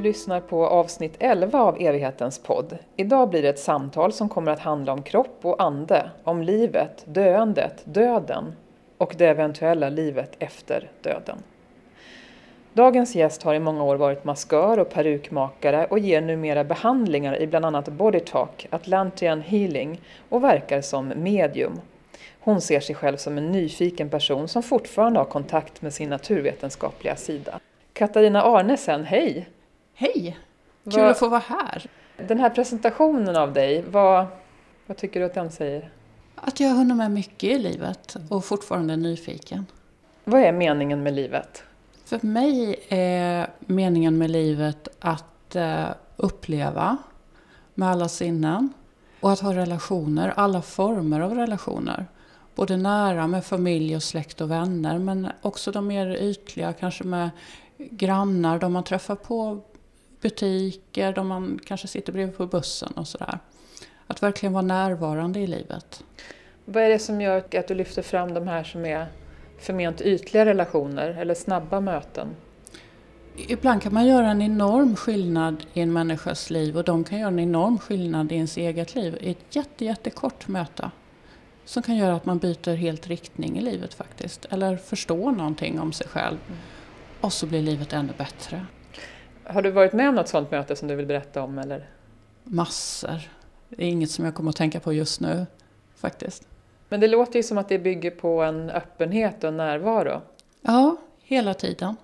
Du lyssnar på avsnitt 11 av Evighetens podd. Idag blir det ett samtal som kommer att handla om kropp och ande, om livet, döendet, döden och det eventuella livet efter döden. Dagens gäst har i många år varit maskör och perukmakare och ger numera behandlingar i bland annat Bodytalk, Atlantian Healing och verkar som medium. Hon ser sig själv som en nyfiken person som fortfarande har kontakt med sin naturvetenskapliga sida. Katarina Arnesen, hej! Hej! Kul Vad- att få vara här. Den här presentationen av dig, vad, vad tycker du att den säger? Att jag har hunnit med mycket i livet och fortfarande är nyfiken. Vad är meningen med livet? För mig är meningen med livet att eh, uppleva med alla sinnen och att ha relationer, alla former av relationer. Både nära med familj och släkt och vänner men också de mer ytliga, kanske med grannar, de man träffar på butiker, de man kanske sitter bredvid på bussen och sådär. Att verkligen vara närvarande i livet. Vad är det som gör att du lyfter fram de här som är förment ytliga relationer eller snabba möten? Ibland kan man göra en enorm skillnad i en människas liv och de kan göra en enorm skillnad i ens eget liv i ett jätte, jättekort möte. Som kan göra att man byter helt riktning i livet faktiskt. Eller förstår någonting om sig själv. Och så blir livet ännu bättre. Har du varit med om något sådant möte som du vill berätta om? Eller? Massor. Det är inget som jag kommer att tänka på just nu faktiskt. Men det låter ju som att det bygger på en öppenhet och en närvaro. Ja, hela tiden.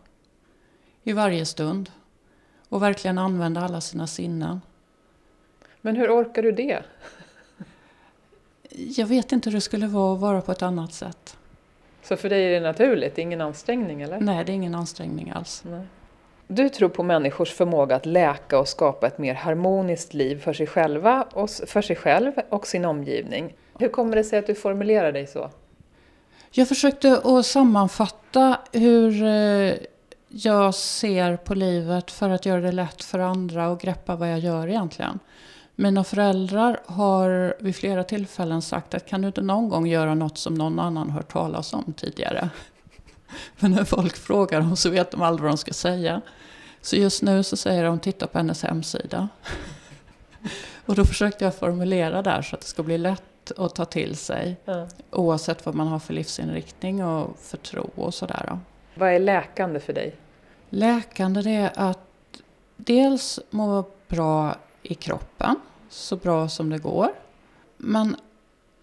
I varje stund. Och verkligen använda alla sina sinnen. Men hur orkar du det? Jag vet inte hur det skulle vara att vara på ett annat sätt. Så för dig är det naturligt, ingen ansträngning eller? Nej, det är ingen ansträngning alls. Nej. Du tror på människors förmåga att läka och skapa ett mer harmoniskt liv för sig själva och för sig själv och sin omgivning. Hur kommer det sig att du formulerar dig så? Jag försökte att sammanfatta hur eh, jag ser på livet för att göra det lätt för andra och greppa vad jag gör egentligen. Mina föräldrar har vid flera tillfällen sagt att kan du inte någon gång göra något som någon annan hört talas om tidigare? Men när folk frågar dem så vet de aldrig vad de ska säga. Så just nu så säger de titta på hennes hemsida. Och då försökte jag formulera där så att det ska bli lätt att ta till sig. Ja. Oavsett vad man har för livsinriktning och för tro och sådär. Vad är läkande för dig? Läkande det är att dels må bra i kroppen, så bra som det går. Men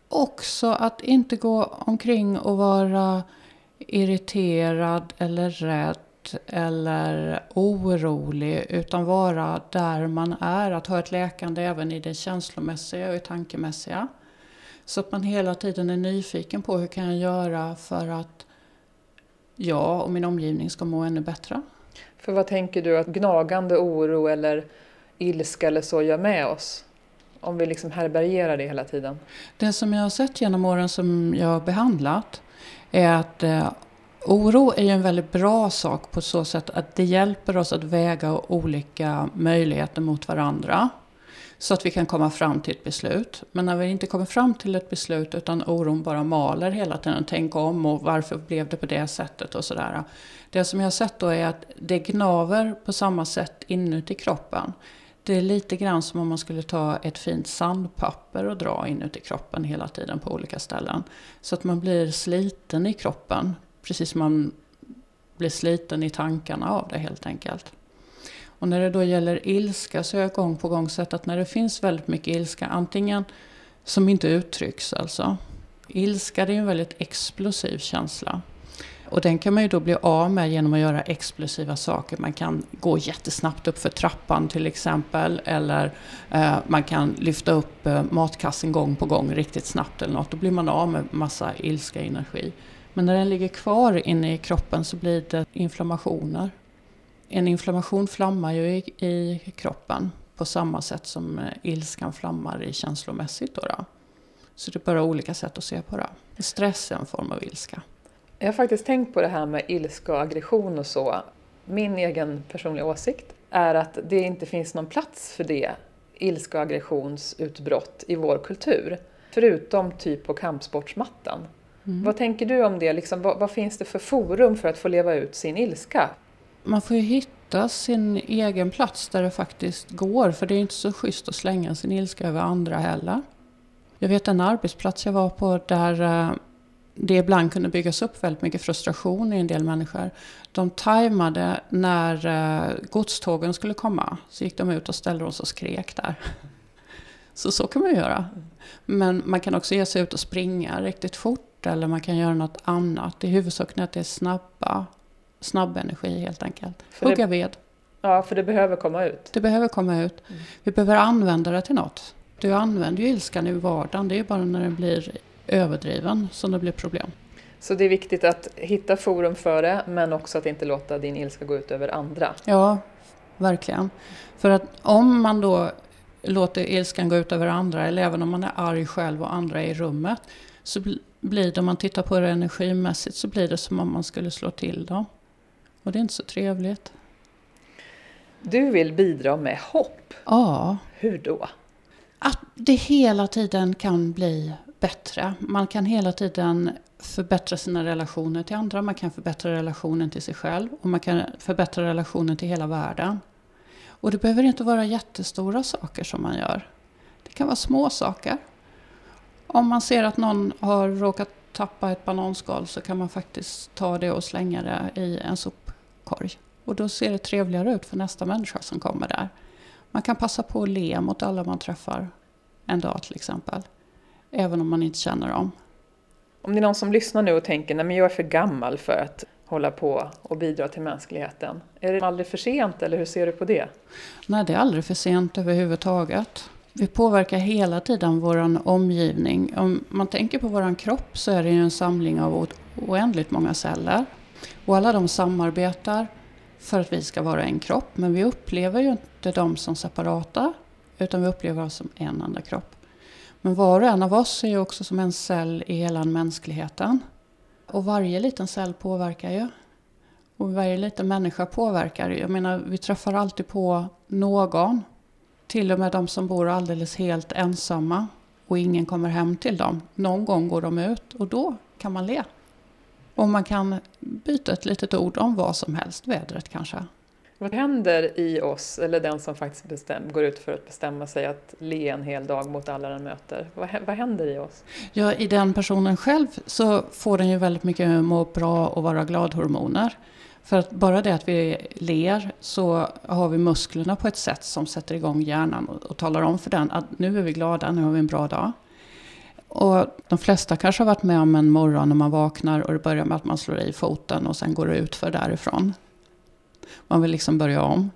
också att inte gå omkring och vara irriterad eller rädd eller orolig utan vara där man är. Att ha ett läkande även i det känslomässiga och i tankemässiga. Så att man hela tiden är nyfiken på hur kan jag göra för att jag och min omgivning ska må ännu bättre. För vad tänker du att gnagande oro eller ilska eller så gör med oss? Om vi liksom härbärgerar det hela tiden. Det som jag har sett genom åren som jag har behandlat är att eh, oro är ju en väldigt bra sak på så sätt att det hjälper oss att väga olika möjligheter mot varandra. Så att vi kan komma fram till ett beslut. Men när vi inte kommer fram till ett beslut utan oron bara maler hela tiden. Tänk om och varför blev det på det sättet och sådär. Det som jag har sett då är att det gnaver på samma sätt inuti kroppen. Det är lite grann som om man skulle ta ett fint sandpapper och dra inuti kroppen hela tiden på olika ställen. Så att man blir sliten i kroppen. Precis som man blir sliten i tankarna av det helt enkelt. Och när det då gäller ilska så har jag gång på gång sett att när det finns väldigt mycket ilska, antingen som inte uttrycks alltså. Ilska det är en väldigt explosiv känsla. Och den kan man ju då bli av med genom att göra explosiva saker. Man kan gå jättesnabbt upp för trappan till exempel. Eller eh, man kan lyfta upp eh, matkassen gång på gång riktigt snabbt eller något. Då blir man av med massa ilska energi. Men när den ligger kvar inne i kroppen så blir det inflammationer. En inflammation flammar ju i, i kroppen på samma sätt som eh, ilskan flammar i känslomässigt. Då då. Så det är bara olika sätt att se på det. Stress är en form av ilska. Jag har faktiskt tänkt på det här med ilska och aggression och så. Min egen personliga åsikt är att det inte finns någon plats för det ilska och aggressionsutbrott i vår kultur. Förutom typ på kampsportsmattan. Mm. Vad tänker du om det? Liksom, vad, vad finns det för forum för att få leva ut sin ilska? Man får ju hitta sin egen plats där det faktiskt går. För det är inte så schysst att slänga sin ilska över andra heller. Jag vet en arbetsplats jag var på där eh, det ibland kunde byggas upp väldigt mycket frustration i en del människor. De tajmade när eh, godstågen skulle komma. Så gick de ut och ställde sig och skrek där. Så så kan man göra. Men man kan också ge sig ut och springa riktigt fort eller man kan göra något annat. Det är huvudsaken att det är snabba, snabb energi helt enkelt. För det- Hugga ved. Ja, för det behöver komma ut. Det behöver komma ut. Vi behöver använda det till något. Du använder ju ilskan i vardagen. Det är ju bara när den blir överdriven som det blir problem. Så det är viktigt att hitta forum för det, men också att inte låta din ilska gå ut över andra. Ja, verkligen. För att om man då låter ilskan gå ut över andra, eller även om man är arg själv och andra är i rummet, så bl- blir det, om man tittar på det energimässigt, så blir det som om man skulle slå till dem. Och det är inte så trevligt. Du vill bidra med hopp. Ja, Hur då? att det hela tiden kan bli bättre. Man kan hela tiden förbättra sina relationer till andra, man kan förbättra relationen till sig själv och man kan förbättra relationen till hela världen. Och det behöver inte vara jättestora saker som man gör. Det kan vara små saker. Om man ser att någon har råkat tappa ett bananskal så kan man faktiskt ta det och slänga det i en sopkorg. Och då ser det trevligare ut för nästa människa som kommer där. Man kan passa på att le mot alla man träffar en dag till exempel. Även om man inte känner dem. Om det är någon som lyssnar nu och tänker men jag är för gammal för att hålla på och bidra till mänskligheten. Är det aldrig för sent eller hur ser du på det? Nej, det är aldrig för sent överhuvudtaget. Vi påverkar hela tiden vår omgivning. Om man tänker på vår kropp så är det en samling av oändligt många celler. Och alla de samarbetar för att vi ska vara en kropp. Men vi upplever ju inte dem som separata, utan vi upplever oss som en enda kropp. Men var och en av oss är ju också som en cell i hela mänskligheten. Och varje liten cell påverkar ju. Och varje liten människa påverkar. ju. Jag menar, vi träffar alltid på någon. Till och med de som bor alldeles helt ensamma. Och ingen kommer hem till dem. Någon gång går de ut och då kan man le. Och man kan byta ett litet ord om vad som helst. Vädret kanske. Vad händer i oss, eller den som faktiskt bestäm, går ut för att bestämma sig att le en hel dag mot alla den möter? Vad, vad händer i oss? Ja, i den personen själv så får den ju väldigt mycket må bra och vara glad-hormoner. För att bara det att vi ler så har vi musklerna på ett sätt som sätter igång hjärnan och, och talar om för den att nu är vi glada, nu har vi en bra dag. Och de flesta kanske har varit med om en morgon när man vaknar och det börjar med att man slår i foten och sen går det ut för därifrån. Man vill liksom börja om.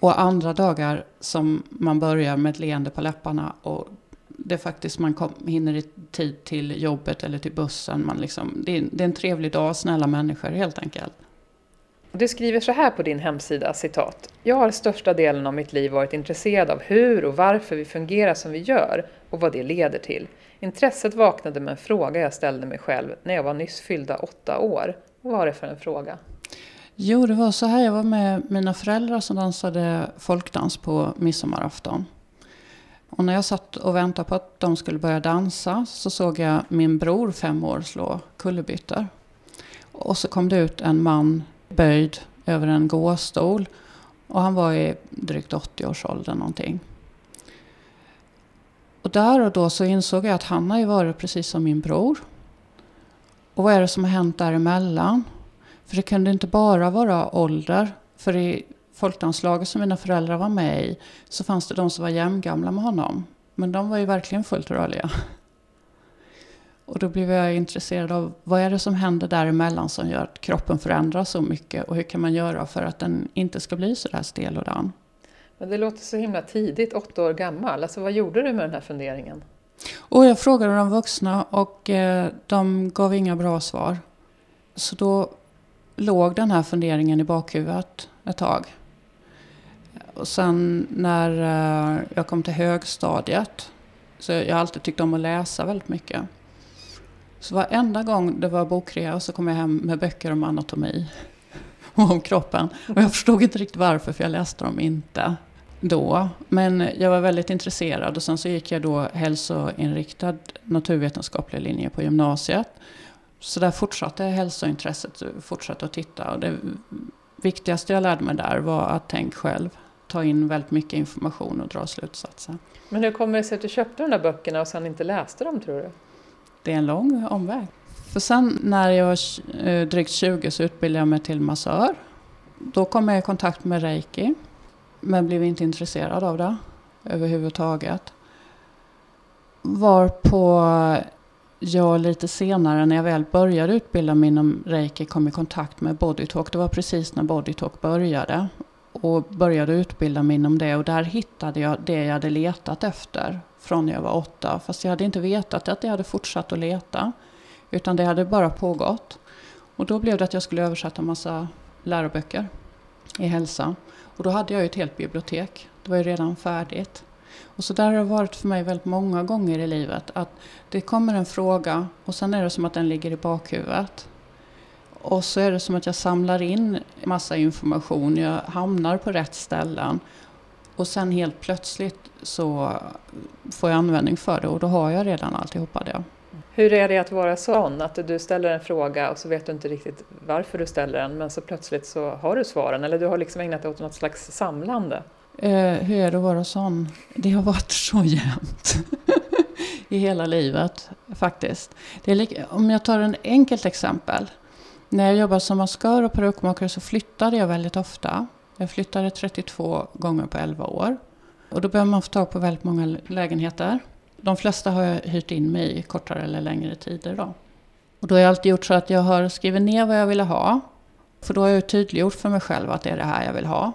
Och andra dagar som man börjar med ett leende på läpparna och det är faktiskt man kom, hinner i tid till jobbet eller till bussen. Man liksom, det, är, det är en trevlig dag, snälla människor helt enkelt. Du skriver så här på din hemsida, citat. Jag har största delen av mitt liv varit intresserad av hur och varför vi fungerar som vi gör och vad det leder till. Intresset vaknade med en fråga jag ställde mig själv när jag var nyss fyllda åtta år. Vad var det för en fråga? Jo, det var så här. Jag var med mina föräldrar som dansade folkdans på midsommarafton. Och när jag satt och väntade på att de skulle börja dansa så såg jag min bror, fem år, slå kullerbyttor. Och så kom det ut en man böjd över en gåstol. Och han var i drygt 80-årsåldern någonting. Och där och då så insåg jag att han har ju varit precis som min bror. Och vad är det som har hänt däremellan? För det kunde inte bara vara ålder. För i folkdanslaget som mina föräldrar var med i så fanns det de som var jämngamla med honom. Men de var ju verkligen fullt rörliga. Och då blev jag intresserad av vad är det som händer däremellan som gör att kroppen förändras så mycket och hur kan man göra för att den inte ska bli så där stel och dan. Men det låter så himla tidigt, åtta år gammal. Alltså vad gjorde du med den här funderingen? Och jag frågade de vuxna och eh, de gav inga bra svar. Så då låg den här funderingen i bakhuvudet ett tag. Och sen när eh, jag kom till högstadiet, så jag har alltid tyckt om att läsa väldigt mycket. Så varenda gång det var bokrea så kom jag hem med böcker om anatomi och om kroppen. Och jag förstod inte riktigt varför, för jag läste dem inte då. Men jag var väldigt intresserad och sen så gick jag då hälsoinriktad naturvetenskaplig linje på gymnasiet. Så där fortsatte hälsointresset, fortsatte att titta och det viktigaste jag lärde mig där var att tänk själv. Ta in väldigt mycket information och dra slutsatser. Men hur kommer det sig att du köpte de där böckerna och sen inte läste dem tror du? Det är en lång omväg. För sen när jag var eh, drygt 20 så utbildade jag mig till massör. Då kom jag i kontakt med reiki. Men blev inte intresserad av det överhuvudtaget. Varpå jag lite senare när jag väl började utbilda mig inom reiki kom i kontakt med bodytalk. Det var precis när bodytalk började. Och började utbilda mig inom det och där hittade jag det jag hade letat efter från när jag var åtta. Fast jag hade inte vetat att jag hade fortsatt att leta. Utan det hade bara pågått. Och då blev det att jag skulle översätta massa läroböcker i hälsa. Och då hade jag ju ett helt bibliotek. Det var ju redan färdigt. Och så där har det varit för mig väldigt många gånger i livet. Att det kommer en fråga och sen är det som att den ligger i bakhuvudet. Och så är det som att jag samlar in massa information. Jag hamnar på rätt ställen. Och sen helt plötsligt så får jag användning för det och då har jag redan alltihopa det. Hur är det att vara sån? Att du ställer en fråga och så vet du inte riktigt varför du ställer den men så plötsligt så har du svaren eller du har liksom ägnat dig åt något slags samlande? Eh, hur är det att vara sån? Det har varit så jämnt. I hela livet faktiskt. Det är om jag tar en enkelt exempel. När jag jobbade som maskör och perukmakare så flyttade jag väldigt ofta. Jag flyttade 32 gånger på 11 år. Och då behöver man få tag på väldigt många lägenheter. De flesta har jag hyrt in mig i kortare eller längre tider. Då. Och då har jag alltid gjort så att jag har skrivit ner vad jag ville ha. För då har jag tydliggjort för mig själv att det är det här jag vill ha.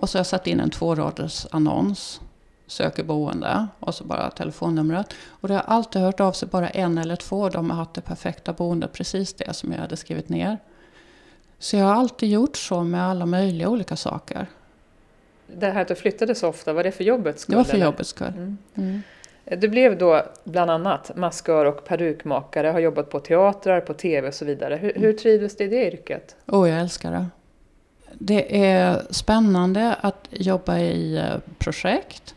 Och så har jag satt in en tvåraders annons. Söker boende och så bara telefonnumret. Och det har alltid hört av sig bara en eller två. De har haft det perfekta boendet, precis det som jag hade skrivit ner. Så jag har alltid gjort så med alla möjliga olika saker. Det här att du flyttade så ofta, var det för jobbets skull? Det var för eller? jobbets skull. Mm. Mm. Du blev då bland annat maskör och perukmakare, har jobbat på teatrar, på tv och så vidare. Hur, hur trivdes du i det yrket? Åh, jag älskar det. Det är spännande att jobba i eh, projekt.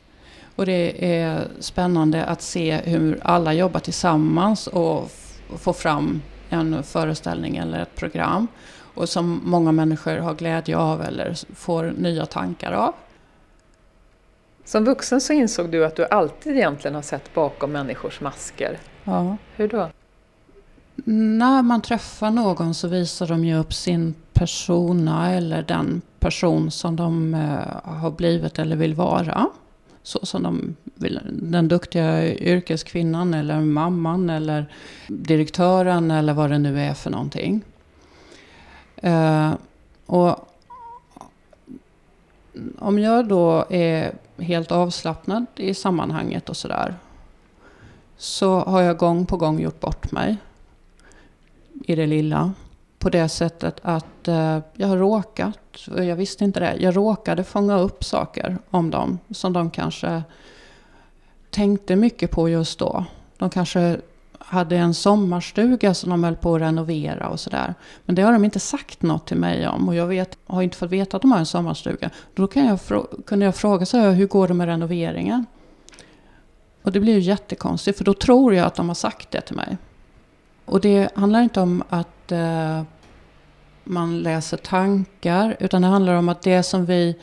Och det är spännande att se hur alla jobbar tillsammans och få fram en föreställning eller ett program. Och som många människor har glädje av eller får nya tankar av. Som vuxen så insåg du att du alltid egentligen har sett bakom människors masker. Ja. Hur då? När man träffar någon så visar de ju upp sin persona eller den person som de eh, har blivit eller vill vara. Så som de vill, den duktiga yrkeskvinnan eller mamman eller direktören eller vad det nu är för någonting. Eh, och om jag då är helt avslappnad i sammanhanget och sådär. Så har jag gång på gång gjort bort mig i det lilla. På det sättet att eh, jag har råkat, och jag visste inte det, jag råkade fånga upp saker om dem som de kanske tänkte mycket på just då. De kanske hade en sommarstuga som de höll på att renovera och sådär. Men det har de inte sagt något till mig om och jag vet, har inte fått veta att de har en sommarstuga. Då kan jag, kunde jag fråga så här, hur går det med renoveringen? Och det blir ju jättekonstigt för då tror jag att de har sagt det till mig. Och det handlar inte om att eh, man läser tankar, utan det handlar om att det som vi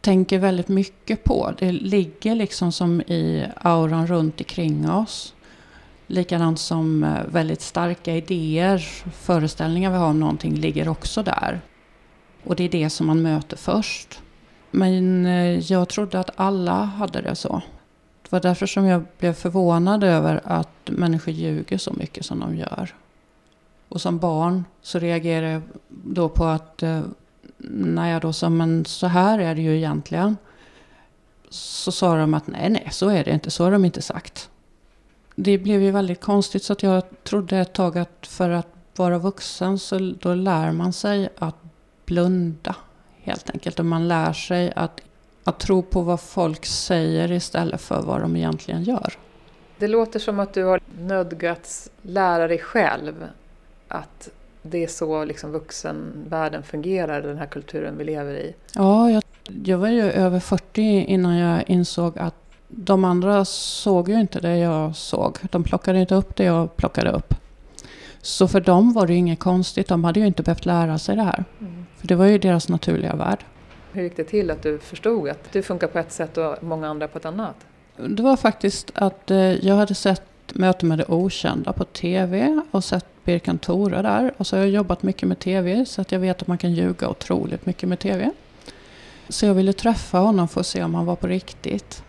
tänker väldigt mycket på, det ligger liksom som i auran runt omkring oss. Likadant som eh, väldigt starka idéer, föreställningar vi har om någonting ligger också där. Och det är det som man möter först. Men eh, jag trodde att alla hade det så. Det var därför som jag blev förvånad över att människor ljuger så mycket som de gör. Och som barn så reagerade jag då på att eh, när jag då sa men så här är det ju egentligen. Så sa de att nej, nej, så är det inte. Så har de inte sagt. Det blev ju väldigt konstigt så att jag trodde ett tag att för att vara vuxen så då lär man sig att blunda helt enkelt. Och man lär sig att att tro på vad folk säger istället för vad de egentligen gör. Det låter som att du har nödgats lära dig själv att det är så liksom vuxenvärlden fungerar, den här kulturen vi lever i. Ja, jag, jag var ju över 40 innan jag insåg att de andra såg ju inte det jag såg. De plockade inte upp det jag plockade upp. Så för dem var det ju inget konstigt. De hade ju inte behövt lära sig det här. Mm. För det var ju deras naturliga värld. Hur gick det till att du förstod att du funkar på ett sätt och många andra på ett annat? Det var faktiskt att eh, jag hade sett Möte med det okända på TV och sett Birkan Tore där. Och så har jag jobbat mycket med TV så att jag vet att man kan ljuga otroligt mycket med TV. Så jag ville träffa honom för att se om han var på riktigt.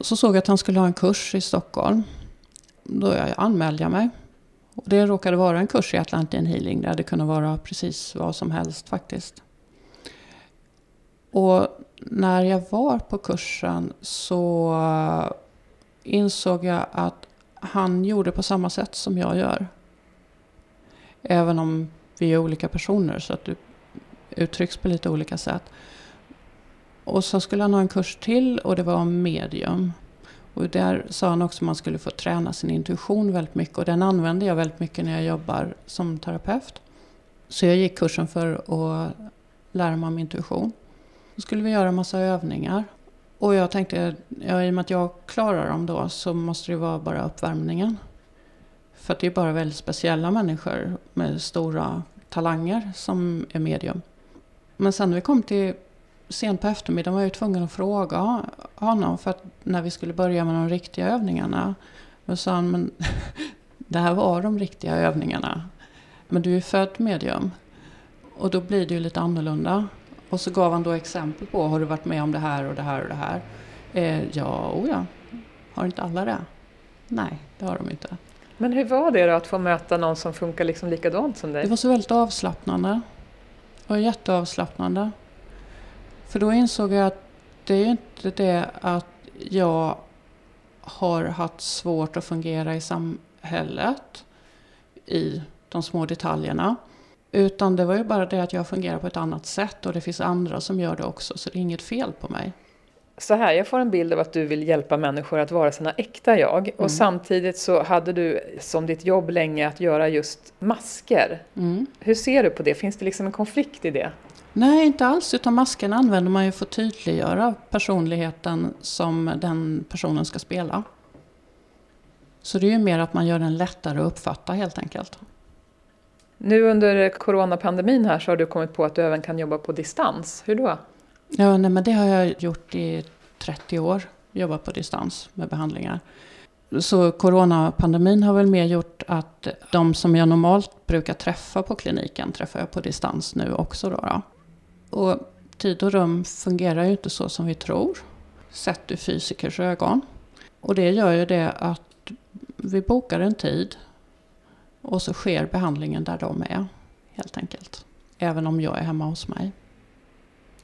Så såg jag att han skulle ha en kurs i Stockholm. Då anmälde jag mig. Och det råkade vara en kurs i Atlantic Healing. Det hade kunnat vara precis vad som helst faktiskt. Och när jag var på kursen så eh, insåg jag att han gjorde på samma sätt som jag gör. Även om vi är olika personer så att du uttrycks på lite olika sätt. Och så skulle han ha en kurs till och det var om medium. Och där sa han också att man skulle få träna sin intuition väldigt mycket och den använder jag väldigt mycket när jag jobbar som terapeut. Så jag gick kursen för att lära mig om intuition. Då skulle vi göra en massa övningar. Och jag tänkte, ja, i och med att jag klarar dem då så måste det vara bara uppvärmningen. För att det är bara väldigt speciella människor med stora talanger som är medium. Men sen när vi kom till sent på eftermiddagen var jag tvungen att fråga honom för att när vi skulle börja med de riktiga övningarna. Då sa han, men det här var de riktiga övningarna. Men du är född medium. Och då blir det ju lite annorlunda. Och så gav han då exempel på, har du varit med om det här och det här och det här? Eh, ja, oh ja. Har inte alla det? Nej, det har de inte. Men hur var det då att få möta någon som funkar liksom likadant som dig? Det var så väldigt avslappnande. Det var jätteavslappnande. För då insåg jag att det är ju inte det att jag har haft svårt att fungera i samhället i de små detaljerna. Utan det var ju bara det att jag fungerar på ett annat sätt och det finns andra som gör det också så det är inget fel på mig. Så här, jag får en bild av att du vill hjälpa människor att vara sina äkta jag och Mm. samtidigt så hade du som ditt jobb länge att göra just masker. Mm. Hur ser du på det? Finns det liksom en konflikt i det? Nej, inte alls. Utan masken använder man ju för att tydliggöra personligheten som den personen ska spela. Så det är ju mer att man gör den lättare att uppfatta helt enkelt. Nu under coronapandemin här så har du kommit på att du även kan jobba på distans. Hur då? Ja, nej, men det har jag gjort i 30 år. Jobbat på distans med behandlingar. Så coronapandemin har väl mer gjort att de som jag normalt brukar träffa på kliniken träffar jag på distans nu också. Då, då. Och tid och rum fungerar ju inte så som vi tror. Sett ur fysikers ögon. Och det gör ju det att vi bokar en tid och så sker behandlingen där de är. Helt enkelt. Även om jag är hemma hos mig.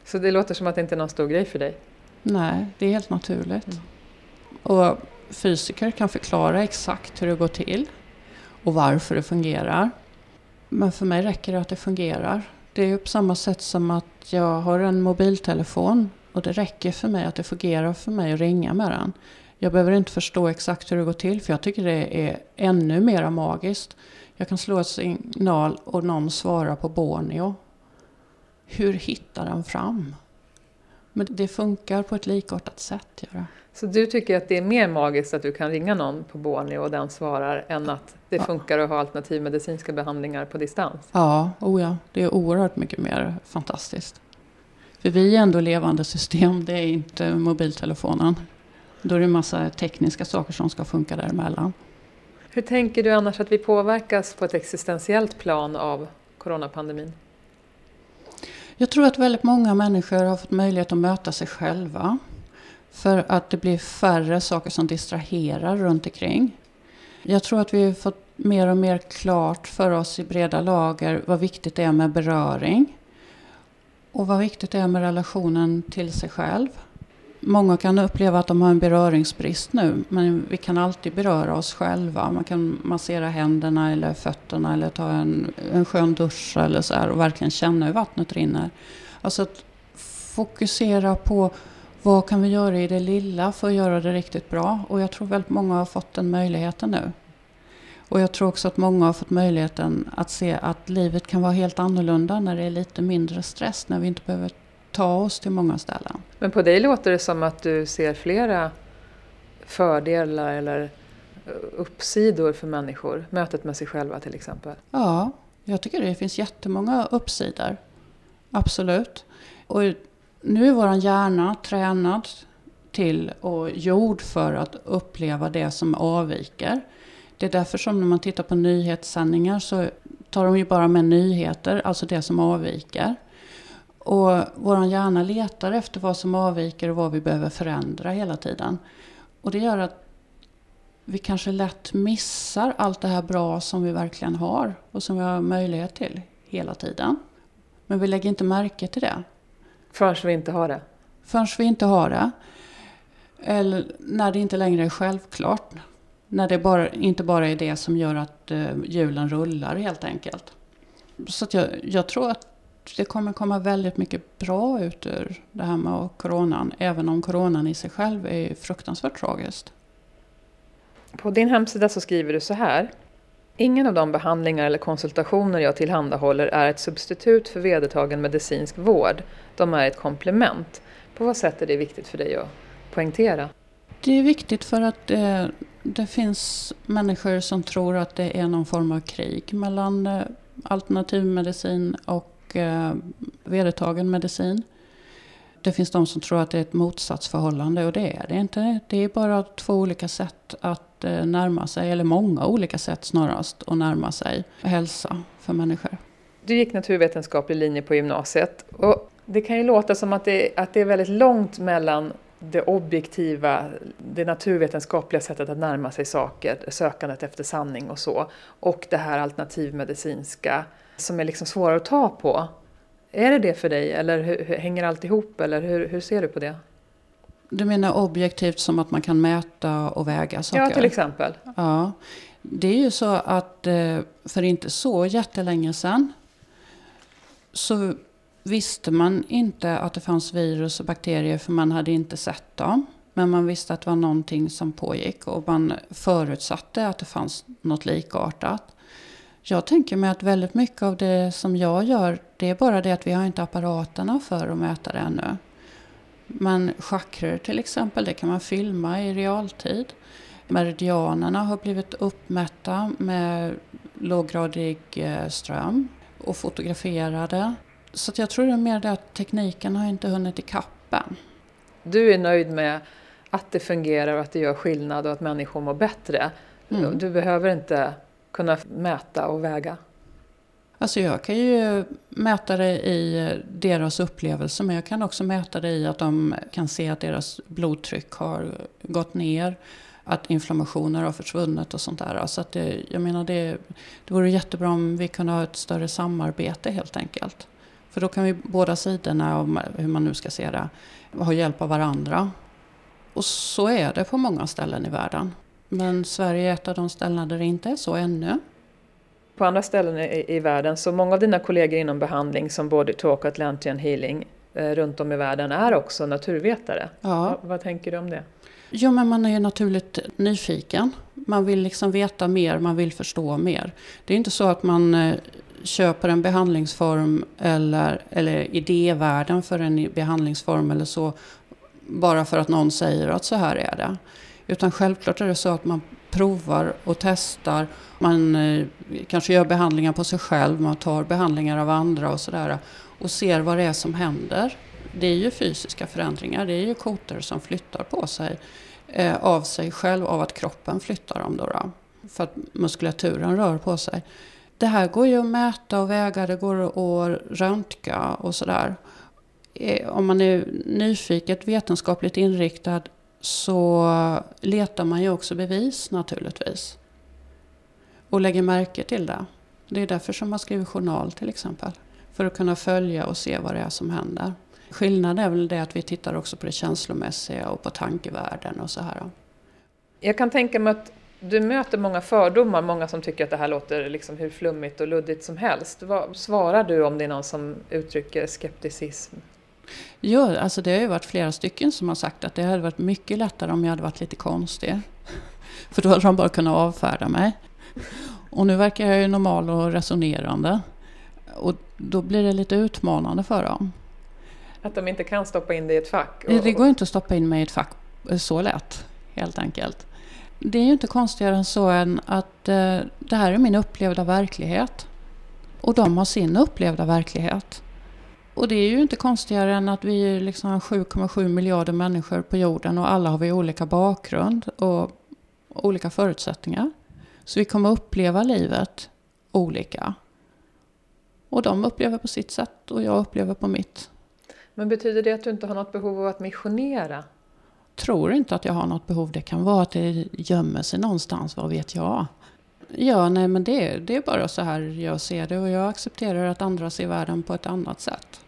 Så det låter som att det inte är någon stor grej för dig? Nej, det är helt naturligt. Mm. Och fysiker kan förklara exakt hur det går till och varför det fungerar. Men för mig räcker det att det fungerar. Det är ju på samma sätt som att jag har en mobiltelefon och det räcker för mig att det fungerar för mig att ringa med den. Jag behöver inte förstå exakt hur det går till för jag tycker det är ännu mer magiskt. Jag kan slå ett signal och någon svarar på Borneo. Hur hittar den fram? Men det funkar på ett likartat sätt. Gör det. Så du tycker att det är mer magiskt att du kan ringa någon på Borneo och den svarar än att det Ja. funkar att ha alternativmedicinska behandlingar på distans? Ja, oh ja, det är oerhört mycket mer fantastiskt. För vi är ändå levande system, det är inte mobiltelefonen. Då är det en massa tekniska saker som ska funka däremellan. Hur tänker du annars att vi påverkas på ett existentiellt plan av coronapandemin? Jag tror att väldigt många människor har fått möjlighet att möta sig själva. För att det blir färre saker som distraherar runt omkring. Jag tror att vi har fått mer och mer klart för oss i breda lager vad viktigt det är med beröring. Och vad viktigt det är med relationen till sig själv. Många kan uppleva att de har en beröringsbrist nu, men vi kan alltid beröra oss själva. Man kan massera händerna eller fötterna eller ta en, en skön dusch eller så här och verkligen känna hur vattnet rinner. Alltså att fokusera på vad kan vi göra i det lilla för att göra det riktigt bra. Och jag tror väldigt många har fått den möjligheten nu. Och jag tror också att många har fått möjligheten att se att livet kan vara helt annorlunda när det är lite mindre stress, när vi inte behöver ta oss till många ställen. Men på dig låter det som att du ser flera fördelar eller uppsidor för människor? Mötet med sig själva till exempel. Ja, jag tycker det finns jättemånga uppsidor. Absolut. Och nu är vår hjärna tränad till och gjord för att uppleva det som avviker. Det är därför som när man tittar på nyhetssändningar så tar de ju bara med nyheter, alltså det som avviker. Och vår hjärna letar efter vad som avviker och vad vi behöver förändra hela tiden. Och det gör att vi kanske lätt missar allt det här bra som vi verkligen har och som vi har möjlighet till hela tiden. Men vi lägger inte märke till det. Förrän vi inte har det? Förrän vi inte har det. Eller när det inte längre är självklart. När det bara, inte bara är det som gör att eh, hjulen rullar helt enkelt. Så jag, jag tror att det kommer komma väldigt mycket bra ut ur det här med coronan. Även om coronan i sig själv är fruktansvärt tragiskt. På din hemsida så skriver du så här. Ingen av de behandlingar eller konsultationer jag tillhandahåller är ett substitut för vedertagen medicinsk vård. De är ett komplement. På vad sätt är det viktigt för dig att poängtera? Det är viktigt för att det, det finns människor som tror att det är någon form av krig mellan eh, alternativmedicin och eh, vedertagen medicin. Det finns de som tror att det är ett motsatsförhållande och det är det inte. Det är bara två olika sätt att eh, närma sig, eller många olika sätt snarast, att närma sig hälsa för människor. Du gick naturvetenskaplig linje på gymnasiet och det kan ju låta som att det, att det är väldigt långt mellan det objektiva, det naturvetenskapliga sättet att närma sig saker, sökandet efter sanning och så, och det här alternativmedicinska som är liksom svårare att ta på. Är det det för dig eller hur, hänger allt ihop eller hur, hur ser du på det? Du menar objektivt som att man kan mäta och väga saker? Ja, till exempel. Ja, det är ju så att eh, för inte så jättelänge sedan så visste man inte att det fanns virus och bakterier för man hade inte sett dem. Men man visste att det var någonting som pågick och man förutsatte att det fanns något likartat. Jag tänker mig att väldigt mycket av det som jag gör, det är bara det att vi har inte apparaterna för att mäta det ännu. Men chakror till exempel, det kan man filma i realtid. Meridianerna har blivit uppmätta med låggradig eh, ström och fotograferade. Så jag tror det är mer det att tekniken har inte hunnit ikapp än. Du är nöjd med att det fungerar och att det gör skillnad och att människor mår bättre. Mm. Du behöver inte kunna mäta och väga. Alltså jag kan ju mäta det i deras upplevelse men jag kan också mäta det i att de kan se att deras blodtryck har gått ner. Att inflammationer har försvunnit och sånt där. Så att det, jag menar det, det vore jättebra om vi kunde ha ett större samarbete helt enkelt. För då kan vi båda sidorna, hur man nu ska se det, ha hjälp av varandra. Och så är det på många ställen i världen. Men Sverige är ett av de ställena där det inte är så ännu. På andra ställen i, i världen, så många av dina kollegor inom behandling som Body Talk och Atlantean Healing eh, runt om i världen är också naturvetare. Ja. Vad, vad tänker du om det? Jo, men man är ju naturligt nyfiken. Man vill liksom veta mer, man vill förstå mer. Det är inte så att man eh, köper en behandlingsform eller, eller idévärlden för en behandlingsform eller så bara för att någon säger att så här är det. Utan självklart är det så att man provar och testar. Man eh, kanske gör behandlingar på sig själv, man tar behandlingar av andra och sådär. Och ser vad det är som händer. Det är ju fysiska förändringar, det är ju kotor som flyttar på sig. Eh, av sig själv, av att kroppen flyttar dem då, då. För att muskulaturen rör på sig. Det här går ju att mäta och väga, det går att röntga och sådär. Eh, om man är nyfiket vetenskapligt inriktad så letar man ju också bevis naturligtvis. Och lägger märke till det. Det är därför som man skriver journal till exempel. För att kunna följa och se vad det är som händer. Skillnaden är väl det att vi tittar också på det känslomässiga och på tankevärlden och så här. Jag kan tänka mig att du möter många fördomar, många som tycker att det här låter liksom hur flummigt och luddigt som helst. Vad svarar du om det är någon som uttrycker skepticism? Jo, alltså det har ju varit flera stycken som har sagt att det hade varit mycket lättare om jag hade varit lite konstig. För då hade de bara kunnat avfärda mig. Och nu verkar jag ju normal och resonerande. Och då blir det lite utmanande för dem. Att de inte kan stoppa in dig i ett fack? Och... Det går inte att stoppa in mig i ett fack så lätt, helt enkelt. Det är ju inte konstigare än så än att eh, det här är min upplevda verklighet. Och de har sin upplevda verklighet. Och det är ju inte konstigare än att vi är liksom 7,7 miljarder människor på jorden och alla har vi olika bakgrund och olika förutsättningar. Så vi kommer uppleva livet olika. Och de upplever på sitt sätt och jag upplever på mitt. Men betyder det att du inte har något behov av att missionera? Tror inte att jag har något behov. Det kan vara att det gömmer sig någonstans, vad vet jag? Ja, nej men det, det är bara så här jag ser det och jag accepterar att andra ser världen på ett annat sätt.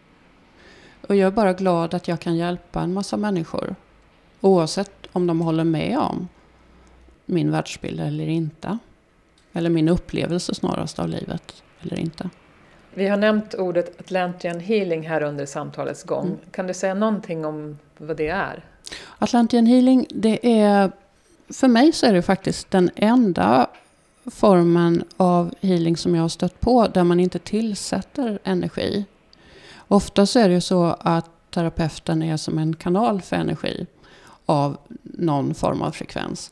Och jag är bara glad att jag kan hjälpa en massa människor. Oavsett om de håller med om min världsbild eller inte. Eller min upplevelse snarast av livet eller inte. Vi har nämnt ordet Atlantean healing här under samtalets gång. Mm. Kan du säga någonting om vad det är? Atlantean healing, det är... För mig så är det faktiskt den enda formen av healing som jag har stött på där man inte tillsätter energi. Ofta så är det ju så att terapeuten är som en kanal för energi av någon form av frekvens.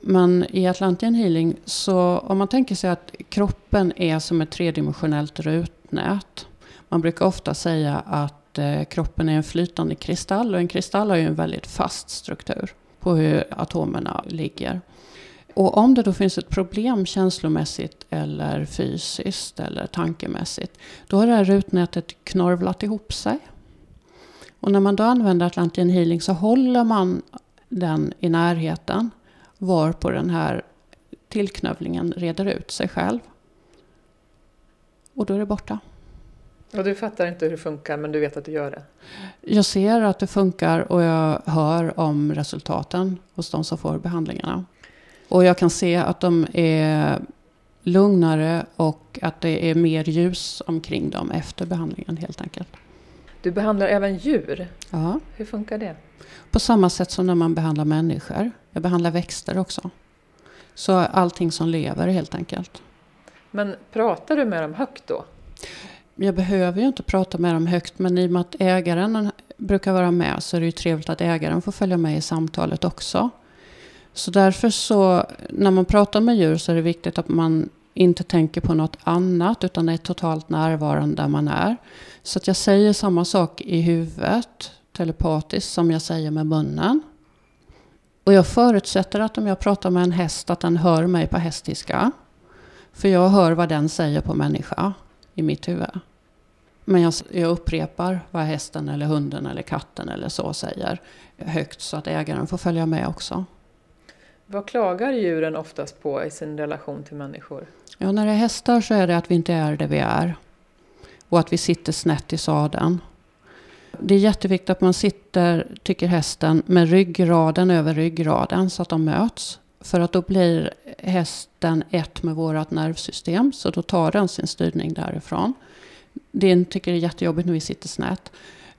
Men i Atlantian healing så om man tänker sig att kroppen är som ett tredimensionellt rutnät. Man brukar ofta säga att eh, kroppen är en flytande kristall och en kristall har ju en väldigt fast struktur på hur atomerna ligger. Och om det då finns ett problem känslomässigt eller fysiskt eller tankemässigt, då har det här rutnätet knorvlat ihop sig. Och när man då använder Atlantean healing så håller man den i närheten var på den här tillknövlingen reder ut sig själv. Och då är det borta. Och du fattar inte hur det funkar men du vet att du gör det? Jag ser att det funkar och jag hör om resultaten hos de som får behandlingarna. Och jag kan se att de är lugnare och att det är mer ljus omkring dem efter behandlingen helt enkelt. Du behandlar även djur. Ja. Hur funkar det? På samma sätt som när man behandlar människor. Jag behandlar växter också. Så allting som lever helt enkelt. Men pratar du med dem högt då? Jag behöver ju inte prata med dem högt men i och med att ägaren brukar vara med så är det ju trevligt att ägaren får följa med i samtalet också. Så därför så, när man pratar med djur så är det viktigt att man inte tänker på något annat utan är totalt närvarande där man är. Så att jag säger samma sak i huvudet telepatiskt som jag säger med munnen. Och jag förutsätter att om jag pratar med en häst att den hör mig på hästiska. För jag hör vad den säger på människa i mitt huvud. Men jag, jag upprepar vad hästen eller hunden eller katten eller så säger högt så att ägaren får följa med också. Vad klagar djuren oftast på i sin relation till människor? Ja, när det är hästar så är det att vi inte är det vi är. Och att vi sitter snett i sadeln. Det är jätteviktigt att man sitter, tycker hästen, med ryggraden över ryggraden så att de möts. För att då blir hästen ett med vårt nervsystem, så då tar den sin styrning därifrån. Det tycker det är jättejobbigt när vi sitter snett.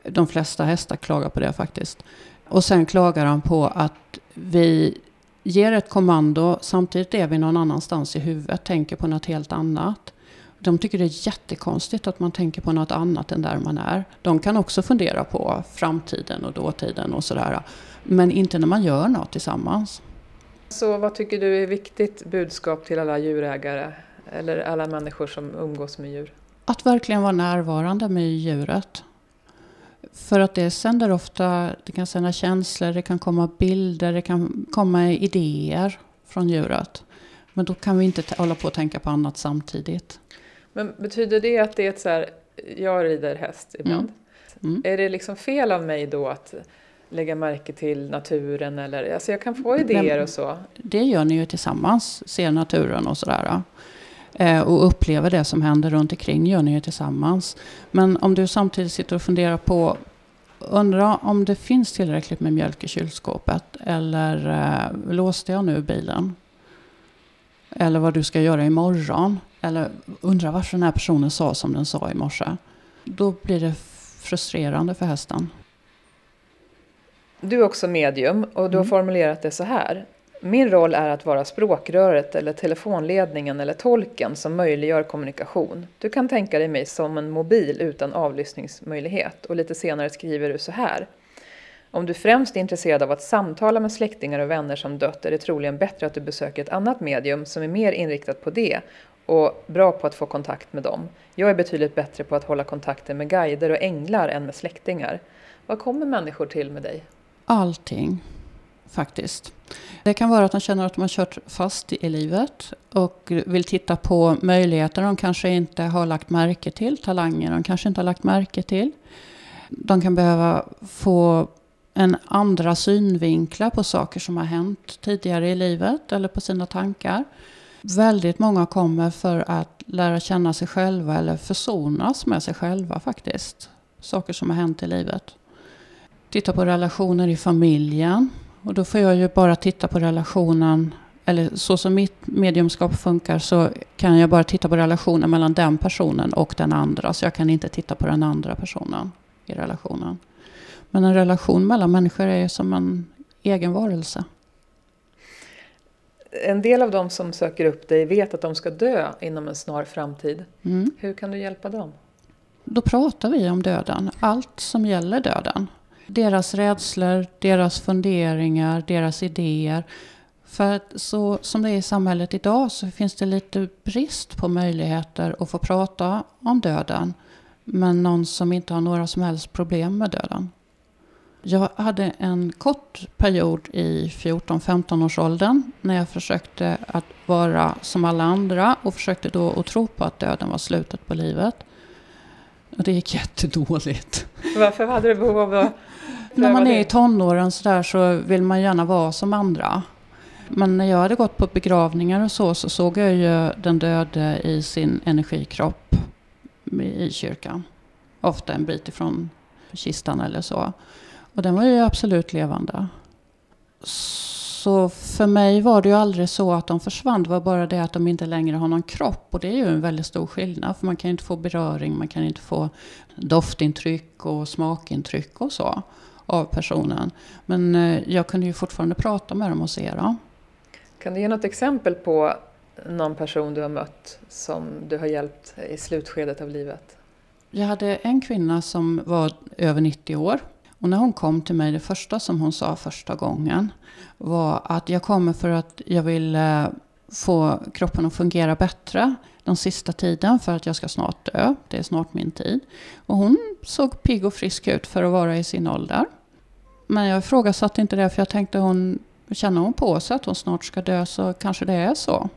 De flesta hästar klagar på det faktiskt. Och sen klagar de på att vi ger ett kommando, samtidigt är vi någon annanstans i huvudet, tänker på något helt annat. De tycker det är jättekonstigt att man tänker på något annat än där man är. De kan också fundera på framtiden och dåtiden och sådär. Men inte när man gör något tillsammans. Så vad tycker du är viktigt budskap till alla djurägare eller alla människor som umgås med djur? Att verkligen vara närvarande med djuret. För att det sänder ofta, det kan sända känslor, det kan komma bilder, det kan komma idéer från djuret. Men då kan vi inte hålla på och tänka på annat samtidigt. Men betyder det att det är ett så här, jag rider häst ibland. Mm. Mm. Är det liksom fel av mig då att lägga märke till naturen eller, alltså jag kan få idéer Men, och så? Det gör ni ju tillsammans, ser naturen och sådär. Eh, och upplever det som händer runt omkring gör ni ju tillsammans. Men om du samtidigt sitter och funderar på Undrar om det finns tillräckligt med mjölk i kylskåpet eller eh, låste jag nu bilen? Eller vad du ska göra imorgon. Eller undrar varför den här personen sa som den sa i morse. Då blir det frustrerande för hästen. Du är också medium och du har mm. formulerat det så här. Min roll är att vara språkröret eller telefonledningen eller tolken som möjliggör kommunikation. Du kan tänka dig mig som en mobil utan avlyssningsmöjlighet. Och lite senare skriver du så här. Om du främst är intresserad av att samtala med släktingar och vänner som dött är det troligen bättre att du besöker ett annat medium som är mer inriktat på det och bra på att få kontakt med dem. Jag är betydligt bättre på att hålla kontakten med guider och änglar än med släktingar. Vad kommer människor till med dig? Allting, faktiskt. Det kan vara att de känner att de har kört fast i livet och vill titta på möjligheter de kanske inte har lagt märke till, talanger de kanske inte har lagt märke till. De kan behöva få en andra synvinklar på saker som har hänt tidigare i livet eller på sina tankar. Väldigt många kommer för att lära känna sig själva eller försonas med sig själva faktiskt. Saker som har hänt i livet. Titta på relationer i familjen. Och då får jag ju bara titta på relationen, eller så som mitt mediumskap funkar så kan jag bara titta på relationen mellan den personen och den andra. Så jag kan inte titta på den andra personen i relationen. Men en relation mellan människor är som en egen varelse. En del av de som söker upp dig vet att de ska dö inom en snar framtid. Mm. Hur kan du hjälpa dem? Då pratar vi om döden, allt som gäller döden. Deras rädslor, deras funderingar, deras idéer. För att så som det är i samhället idag så finns det lite brist på möjligheter att få prata om döden. Men någon som inte har några som helst problem med döden. Jag hade en kort period i 14-15 års åldern när jag försökte att vara som alla andra och försökte då att tro på att döden var slutet på livet. Och det gick jättedåligt. Varför hade du behov av att när man är i tonåren så, där så vill man gärna vara som andra. Men när jag hade gått på begravningar och så, så såg jag ju den döde i sin energikropp i kyrkan. Ofta en bit ifrån kistan eller så. Och den var ju absolut levande. Så för mig var det ju aldrig så att de försvann. Det var bara det att de inte längre har någon kropp. Och det är ju en väldigt stor skillnad. För man kan ju inte få beröring, man kan inte få doftintryck och smakintryck och så av personen. Men eh, jag kunde ju fortfarande prata med dem och se dem. Kan du ge något exempel på någon person du har mött som du har hjälpt i slutskedet av livet? Jag hade en kvinna som var över 90 år. Och när hon kom till mig, det första som hon sa första gången var att jag kommer för att jag vill eh, få kroppen att fungera bättre den sista tiden för att jag ska snart dö. Det är snart min tid. Och hon såg pigg och frisk ut för att vara i sin ålder. Men jag ifrågasatte inte det för jag tänkte hon känner hon på sig att hon snart ska dö så kanske det är så.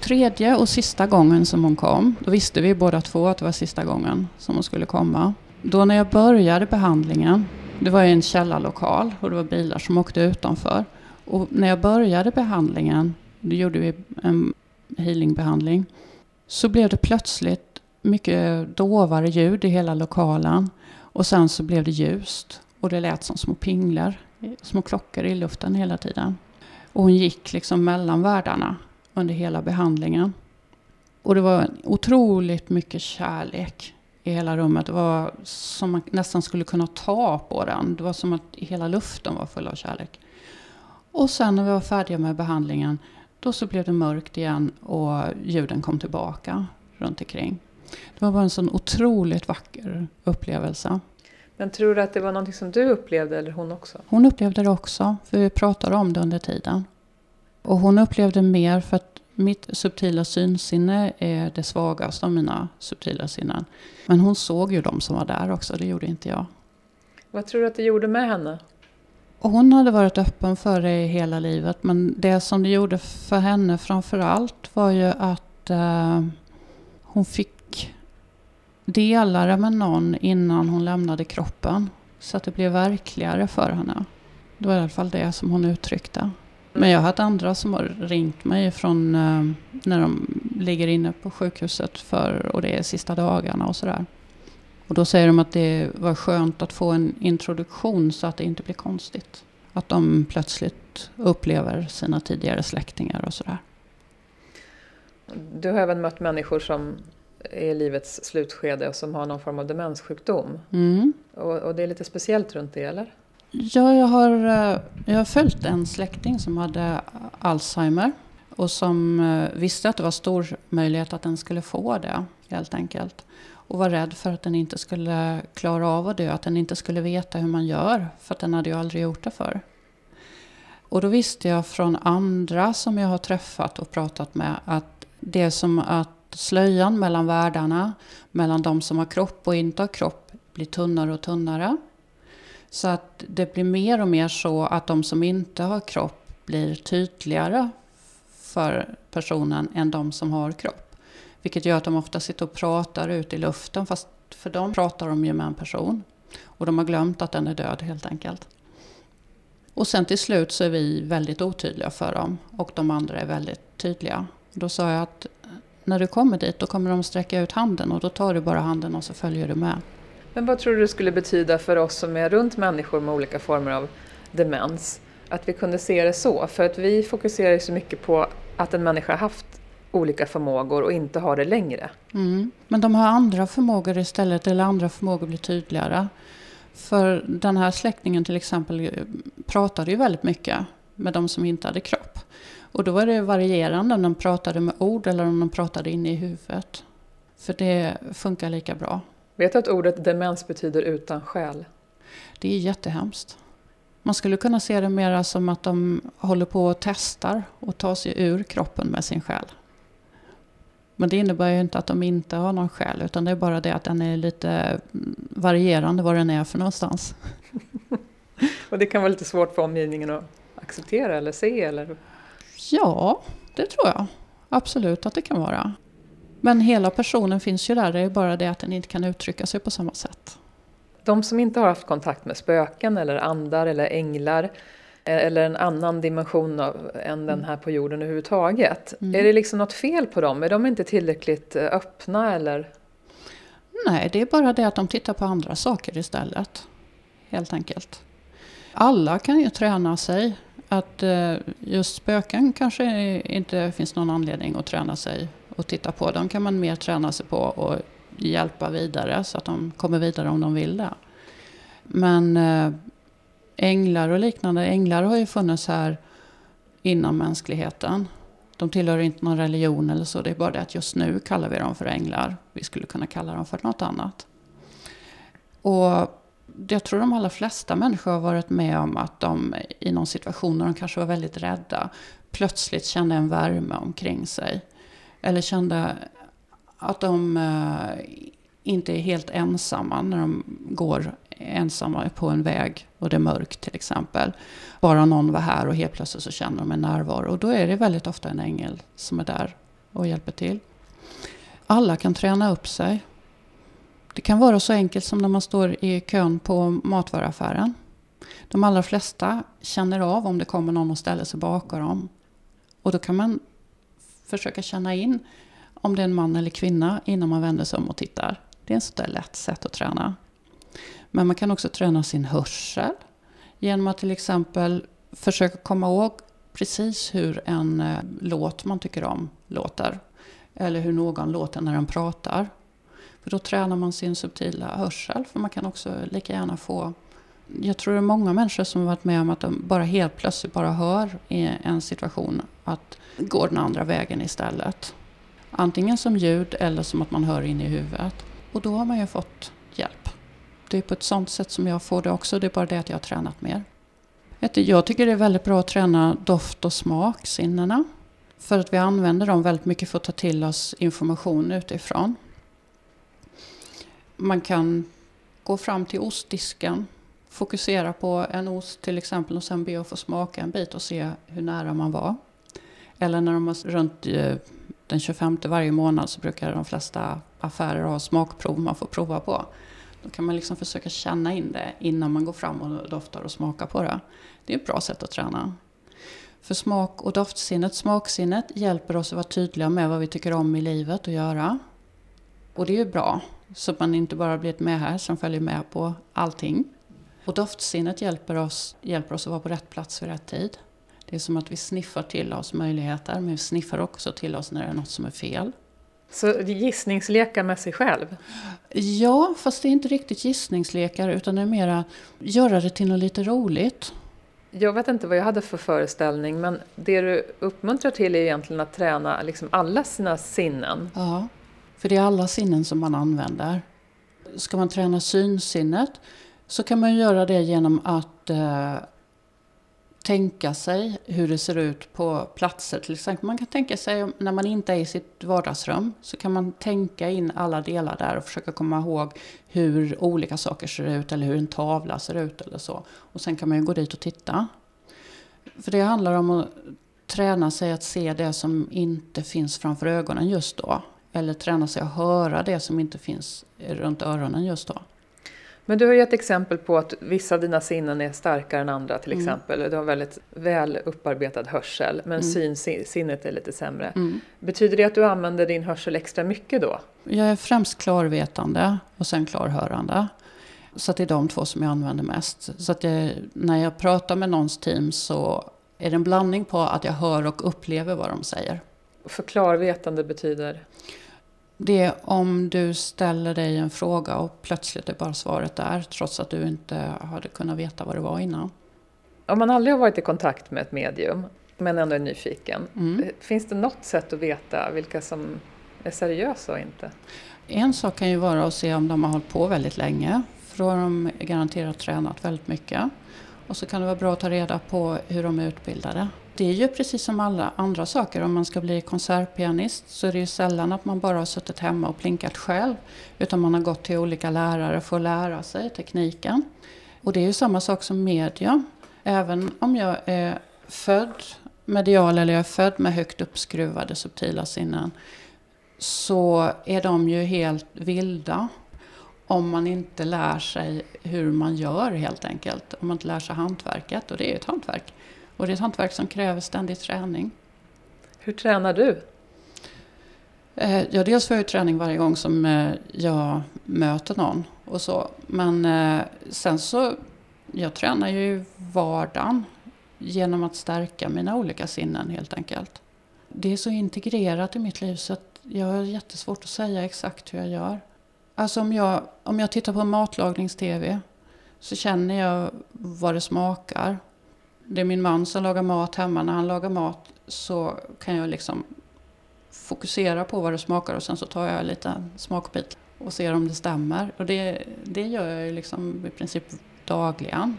Tredje och sista gången som hon kom, då visste vi båda två att det var sista gången som hon skulle komma. Då när jag började behandlingen, det var i en källarlokal och det var bilar som åkte utanför. Och när jag började behandlingen, då gjorde vi en healingbehandling, så blev det plötsligt mycket dovare ljud i hela lokalen. Och sen så blev det ljust och det lät som små pinglar, små klockor i luften hela tiden. Och hon gick liksom mellan världarna under hela behandlingen. Och det var otroligt mycket kärlek i hela rummet. Det var som man nästan skulle kunna ta på den. Det var som att hela luften var full av kärlek. Och sen när vi var färdiga med behandlingen, då så blev det mörkt igen och ljuden kom tillbaka runt omkring. Det var bara en sån otroligt vacker upplevelse. Men tror du att det var någonting som du upplevde eller hon också? Hon upplevde det också, för vi pratade om det under tiden. Och hon upplevde mer för att mitt subtila synsinne är det svagaste av mina subtila sinnen. Men hon såg ju de som var där också, det gjorde inte jag. Vad tror du att det gjorde med henne? Och hon hade varit öppen för det hela livet. Men det som det gjorde för henne framför allt var ju att eh, hon fick delade med någon innan hon lämnade kroppen. Så att det blev verkligare för henne. Det var i alla fall det som hon uttryckte. Men jag har haft andra som har ringt mig från eh, när de ligger inne på sjukhuset för, och det är sista dagarna och sådär. Och då säger de att det var skönt att få en introduktion så att det inte blir konstigt. Att de plötsligt upplever sina tidigare släktingar och sådär. Du har även mött människor som är i livets slutskede och som har någon form av demenssjukdom. Mm. Och, och det är lite speciellt runt det, eller? Ja, jag har, eh, jag har följt en släkting som hade Alzheimer och som eh, visste att det var stor möjlighet att den skulle få det helt enkelt. och var rädd för att den inte skulle klara av att dö, att den inte skulle veta hur man gör, för att den hade ju aldrig gjort det förr. Och då visste jag från andra som jag har träffat och pratat med att det är som att slöjan mellan världarna, mellan de som har kropp och inte har kropp, blir tunnare och tunnare. Så att det blir mer och mer så att de som inte har kropp blir tydligare för personen än de som har kropp. Vilket gör att de ofta sitter och pratar ut i luften fast för dem pratar de ju med en person. Och de har glömt att den är död helt enkelt. Och sen till slut så är vi väldigt otydliga för dem och de andra är väldigt tydliga. Då sa jag att när du kommer dit då kommer de sträcka ut handen och då tar du bara handen och så följer du med. Men vad tror du det skulle betyda för oss som är runt människor med olika former av demens? Att vi kunde se det så, för att vi fokuserar så mycket på att en människa haft olika förmågor och inte har det längre. Mm. Men de har andra förmågor istället, eller andra förmågor blir tydligare. För den här släktingen till exempel pratade ju väldigt mycket med de som inte hade kropp. Och då var det varierande om de pratade med ord eller om de pratade inne i huvudet. För det funkar lika bra. Vet du att ordet demens betyder utan själ? Det är jättehemskt. Man skulle kunna se det mer som att de håller på och testar och tar sig ur kroppen med sin själ. Men det innebär ju inte att de inte har någon själ, utan det är bara det att den är lite varierande var den är för någonstans. och det kan vara lite svårt för omgivningen att acceptera eller se? Eller? Ja, det tror jag. Absolut att det kan vara. Men hela personen finns ju där, det är bara det att den inte kan uttrycka sig på samma sätt. De som inte har haft kontakt med spöken eller andar eller änglar eller en annan dimension av, än den här på jorden överhuvudtaget. Mm. Är det liksom något fel på dem? Är de inte tillräckligt eh, öppna eller? Nej, det är bara det att de tittar på andra saker istället. Helt enkelt. Alla kan ju träna sig. Att eh, just spöken kanske inte finns någon anledning att träna sig och titta på. De kan man mer träna sig på och hjälpa vidare så att de kommer vidare om de vill det. Men eh, änglar och liknande, änglar har ju funnits här inom mänskligheten. De tillhör inte någon religion eller så, det är bara det att just nu kallar vi dem för änglar. Vi skulle kunna kalla dem för något annat. Och jag tror de allra flesta människor har varit med om att de i någon situation när de kanske var väldigt rädda plötsligt kände en värme omkring sig. Eller kände att de eh, inte är helt ensamma när de går ensamma på en väg och det är mörkt till exempel. Bara någon var här och helt plötsligt så känner de en närvaro. Och då är det väldigt ofta en ängel som är där och hjälper till. Alla kan träna upp sig. Det kan vara så enkelt som när man står i kön på matvaruaffären. De allra flesta känner av om det kommer någon och ställer sig bakom dem. Och då kan man försöka känna in om det är en man eller kvinna innan man vänder sig om och tittar. Det är ett sådär lätt sätt att träna. Men man kan också träna sin hörsel genom att till exempel försöka komma ihåg precis hur en eh, låt man tycker om låter. Eller hur någon låter när den pratar. För då tränar man sin subtila hörsel. För man kan också lika gärna få... Jag tror det är många människor som har varit med om att de bara helt plötsligt bara hör i en situation att går den andra vägen istället. Antingen som ljud eller som att man hör in i huvudet. Och då har man ju fått hjälp. Det är på ett sånt sätt som jag får det också. Det är bara det att jag har tränat mer. Jag tycker det är väldigt bra att träna doft och smaksinnena. För att vi använder dem väldigt mycket för att ta till oss information utifrån. Man kan gå fram till ostdisken, fokusera på en ost till exempel och sen be att få smaka en bit och se hur nära man var. Eller när de har runt eh, den 25 varje månad så brukar de flesta affärer ha smakprov man får prova på. Då kan man liksom försöka känna in det innan man går fram och doftar och smakar på det. Det är ett bra sätt att träna. För smak och doftsinnet, smaksinnet, hjälper oss att vara tydliga med vad vi tycker om i livet att göra. Och det är ju bra, så att man inte bara blir ett med här som följer med på allting. Och doftsinnet hjälper oss, hjälper oss att vara på rätt plats vid rätt tid. Det är som att vi sniffar till oss möjligheter, men vi sniffar också till oss när det är något som är fel. Så gissningslekar med sig själv? Ja, fast det är inte riktigt gissningslekar utan det är mera göra det till något lite roligt. Jag vet inte vad jag hade för föreställning men det du uppmuntrar till är egentligen att träna liksom alla sina sinnen. Ja, för det är alla sinnen som man använder. Ska man träna synsinnet så kan man göra det genom att eh, tänka sig hur det ser ut på platser. Till exempel man kan tänka sig när man inte är i sitt vardagsrum så kan man tänka in alla delar där och försöka komma ihåg hur olika saker ser ut eller hur en tavla ser ut eller så. Och sen kan man ju gå dit och titta. För det handlar om att träna sig att se det som inte finns framför ögonen just då. Eller träna sig att höra det som inte finns runt öronen just då. Men du har gett exempel på att vissa av dina sinnen är starkare än andra till mm. exempel. Du har väldigt väl upparbetad hörsel men mm. synsinnet är lite sämre. Mm. Betyder det att du använder din hörsel extra mycket då? Jag är främst klarvetande och sen klarhörande. Så det är de två som jag använder mest. Så att jag, när jag pratar med någons team så är det en blandning på att jag hör och upplever vad de säger. För klarvetande betyder? Det är om du ställer dig en fråga och plötsligt är bara svaret där trots att du inte hade kunnat veta vad det var innan. Om man aldrig har varit i kontakt med ett medium men ändå är nyfiken, mm. finns det något sätt att veta vilka som är seriösa och inte? En sak kan ju vara att se om de har hållit på väldigt länge, för då har de garanterat tränat väldigt mycket. Och så kan det vara bra att ta reda på hur de är utbildade. Det är ju precis som alla andra saker. Om man ska bli konsertpianist så är det ju sällan att man bara har suttit hemma och plinkat själv. Utan man har gått till olika lärare för att lära sig tekniken. Och det är ju samma sak som media. Även om jag är född medial eller jag är född med högt uppskruvade subtila sinnen så är de ju helt vilda om man inte lär sig hur man gör helt enkelt. Om man inte lär sig hantverket och det är ju ett hantverk. Och det är ett hantverk som kräver ständig träning. Hur tränar du? Eh, ja, dels får jag träning varje gång som eh, jag möter någon och så. Men eh, sen så, jag tränar ju vardagen genom att stärka mina olika sinnen helt enkelt. Det är så integrerat i mitt liv så att jag har jättesvårt att säga exakt hur jag gör. Alltså om jag, om jag tittar på matlagnings-tv så känner jag vad det smakar det är min man som lagar mat hemma. När han lagar mat så kan jag liksom fokusera på vad det smakar och sen så tar jag en liten smakbit och ser om det stämmer. Och det, det gör jag ju liksom i princip dagligen.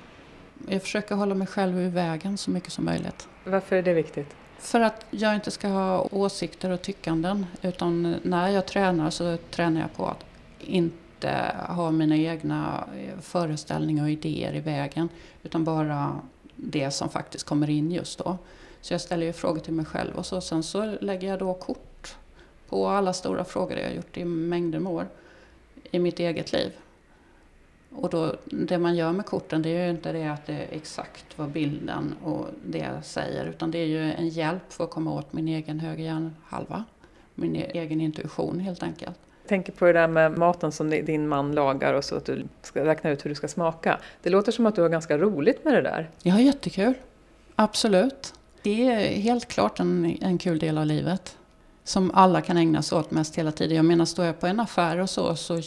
Jag försöker hålla mig själv i vägen så mycket som möjligt. Varför är det viktigt? För att jag inte ska ha åsikter och tyckanden. Utan när jag tränar så tränar jag på att inte ha mina egna föreställningar och idéer i vägen. Utan bara det som faktiskt kommer in just då. Så jag ställer ju frågor till mig själv och så, sen så lägger jag då kort på alla stora frågor jag har gjort i mängder med år i mitt eget liv. Och då, det man gör med korten det är ju inte det att det är exakt vad bilden och det säger utan det är ju en hjälp för att komma åt min egen höger hjärnhalva. Min e-, egen intuition helt enkelt. Tänker på det där med maten som din man lagar och så att du ska räkna ut hur du ska smaka. Det låter som att du har ganska roligt med det där. Jag har jättekul. Absolut. Det är helt klart en, en kul del av livet. Som alla kan ägna sig åt mest hela tiden. Jag menar, står jag på en affär och så, så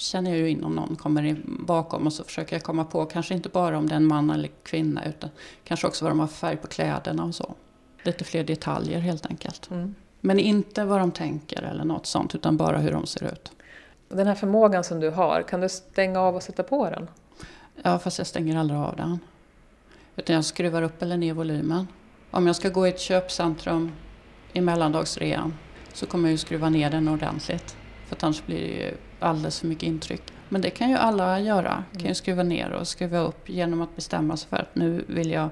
känner jag ju in om någon kommer bakom och så försöker jag komma på, kanske inte bara om det är en man eller kvinna, utan kanske också vad de har för färg på kläderna och så. Lite fler detaljer helt enkelt. Mm. Men inte vad de tänker eller något sånt, utan bara hur de ser ut. Den här förmågan som du har, kan du stänga av och sätta på den? Ja, fast jag stänger aldrig av den. Utan jag skruvar upp eller ner volymen. Om jag ska gå i ett köpcentrum i mellandagsrean så kommer jag ju skruva ner den ordentligt. För annars blir det ju alldeles för mycket intryck. Men det kan ju alla göra. Kan ju skruva ner och skruva upp genom att bestämma sig för att nu vill jag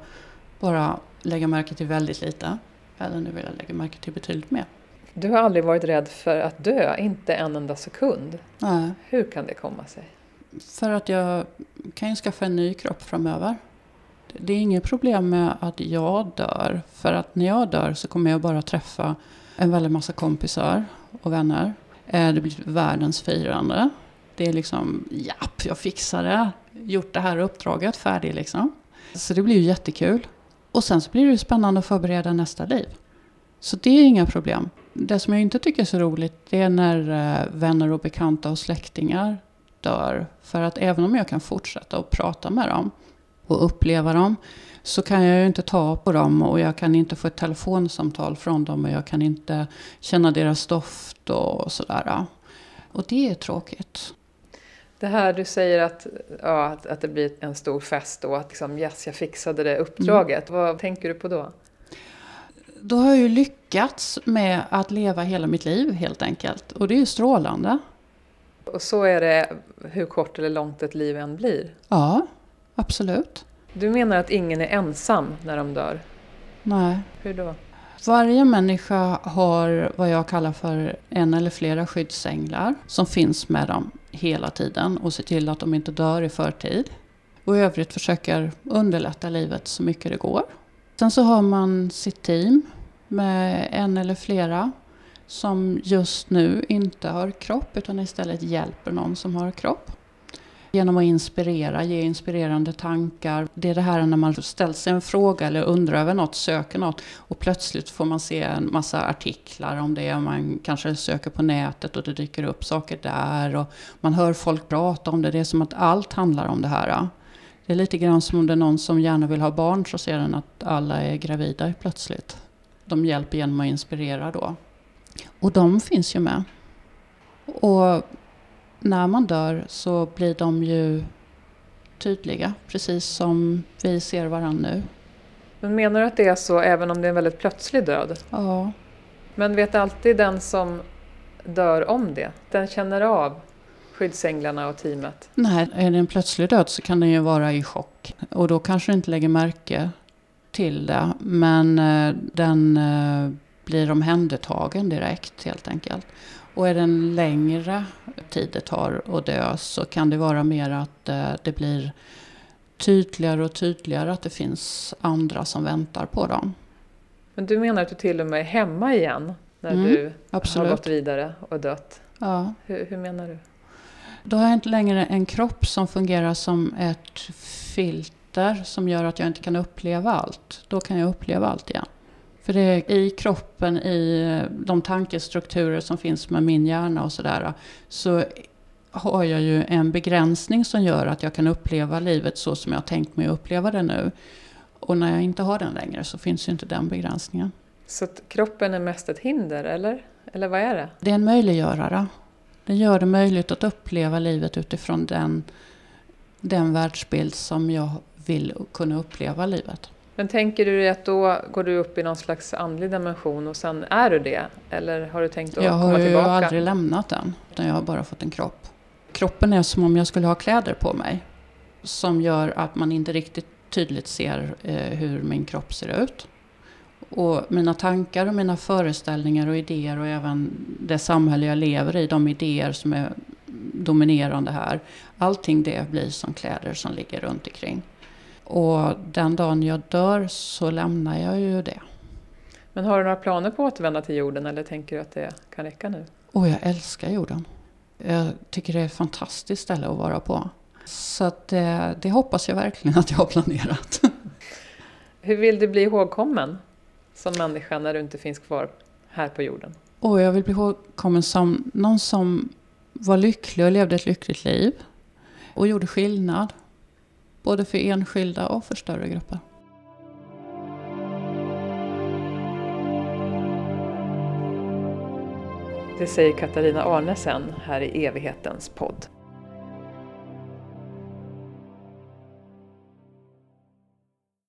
bara lägga märke till väldigt lite. Eller nu vill jag lägga märke till betydligt mer. Du har aldrig varit rädd för att dö, inte en enda sekund. Nej. Hur kan det komma sig? För att jag kan ju skaffa en ny kropp framöver. Det är inget problem med att jag dör. För att när jag dör så kommer jag bara träffa en väldig massa kompisar och vänner. Eh, det blir världens firande. Det är liksom, japp, jag fixar det. Gjort det här uppdraget, färdig liksom. Så det blir ju jättekul. Och sen så blir det ju spännande att förbereda nästa liv. Så det är inga problem. Det som jag inte tycker är så roligt det är när eh, vänner och bekanta och släktingar dör. För att även om jag kan fortsätta att prata med dem och uppleva dem så kan jag ju inte ta på dem och jag kan inte få ett telefonsamtal från dem och jag kan inte känna deras doft och sådär. Och det är tråkigt. Det här du säger att, ja, att, att det blir en stor fest och att liksom, yes, jag fixade det uppdraget. Mm. Vad tänker du på då? Då har jag ju lyckats med att leva hela mitt liv helt enkelt. Och det är ju strålande. Och så är det hur kort eller långt ett liv än blir? Ja, absolut. Du menar att ingen är ensam när de dör? Nej. Hur då? Varje människa har vad jag kallar för en eller flera skyddsänglar som finns med dem hela tiden och ser till att de inte dör i förtid. Och i övrigt försöker underlätta livet så mycket det går. Sen så har man sitt team med en eller flera som just nu inte har kropp utan istället hjälper någon som har kropp. Genom att inspirera, ge inspirerande tankar. Det är det här när man ställer sig en fråga eller undrar över något, söker något och plötsligt får man se en massa artiklar om det. Man kanske söker på nätet och det dyker upp saker där och man hör folk prata om det. Det är som att allt handlar om det här. Det är lite grann som om det är någon som gärna vill ha barn så ser den att alla är gravida plötsligt. De hjälper genom att inspirera då. Och de finns ju med. Och när man dör så blir de ju tydliga, precis som vi ser varandra nu. Men menar du att det är så även om det är en väldigt plötslig död? Ja. Men vet alltid den som dör om det? Den känner av skyddsänglarna och teamet? Nej, är det en plötslig död så kan den ju vara i chock. Och då kanske du inte lägger märke till det. Men eh, den eh, blir omhändertagen direkt helt enkelt. Och är det en längre tid det tar att dö så kan det vara mer att eh, det blir tydligare och tydligare att det finns andra som väntar på dem. Men du menar att du till och med är hemma igen när mm, du absolut. har gått vidare och dött? Ja. Hur, hur menar du? Då har jag inte längre en kropp som fungerar som ett filter som gör att jag inte kan uppleva allt. Då kan jag uppleva allt igen. För det är i kroppen, i de tankestrukturer som finns med min hjärna och sådär, så har jag ju en begränsning som gör att jag kan uppleva livet så som jag tänkt mig att uppleva det nu. Och när jag inte har den längre så finns ju inte den begränsningen. Så kroppen är mest ett hinder, eller? Eller vad är det? Det är en möjliggörare. Den gör det möjligt att uppleva livet utifrån den, den världsbild som jag vill kunna uppleva livet. Men tänker du dig att då går du upp i någon slags andlig dimension och sen är du det? Eller har du tänkt att jag komma tillbaka? Jag har ju aldrig lämnat den, utan jag har bara fått en kropp. Kroppen är som om jag skulle ha kläder på mig. Som gör att man inte riktigt tydligt ser eh, hur min kropp ser ut. Och mina tankar och mina föreställningar och idéer och även det samhälle jag lever i, de idéer som är dominerande här. Allting det blir som kläder som ligger runt omkring. Och den dagen jag dör så lämnar jag ju det. Men har du några planer på att återvända till jorden eller tänker du att det kan räcka nu? Och jag älskar jorden. Jag tycker det är ett fantastiskt ställe att vara på. Så det, eh, det hoppas jag verkligen att jag har planerat. Hur vill du bli ihågkommen som människa när du inte finns kvar här på jorden? Och jag vill bli ihågkommen som någon som var lycklig och levde ett lyckligt liv. Och gjorde skillnad både för enskilda och för större grupper. Det säger Katarina Arnesen här i evighetens podd.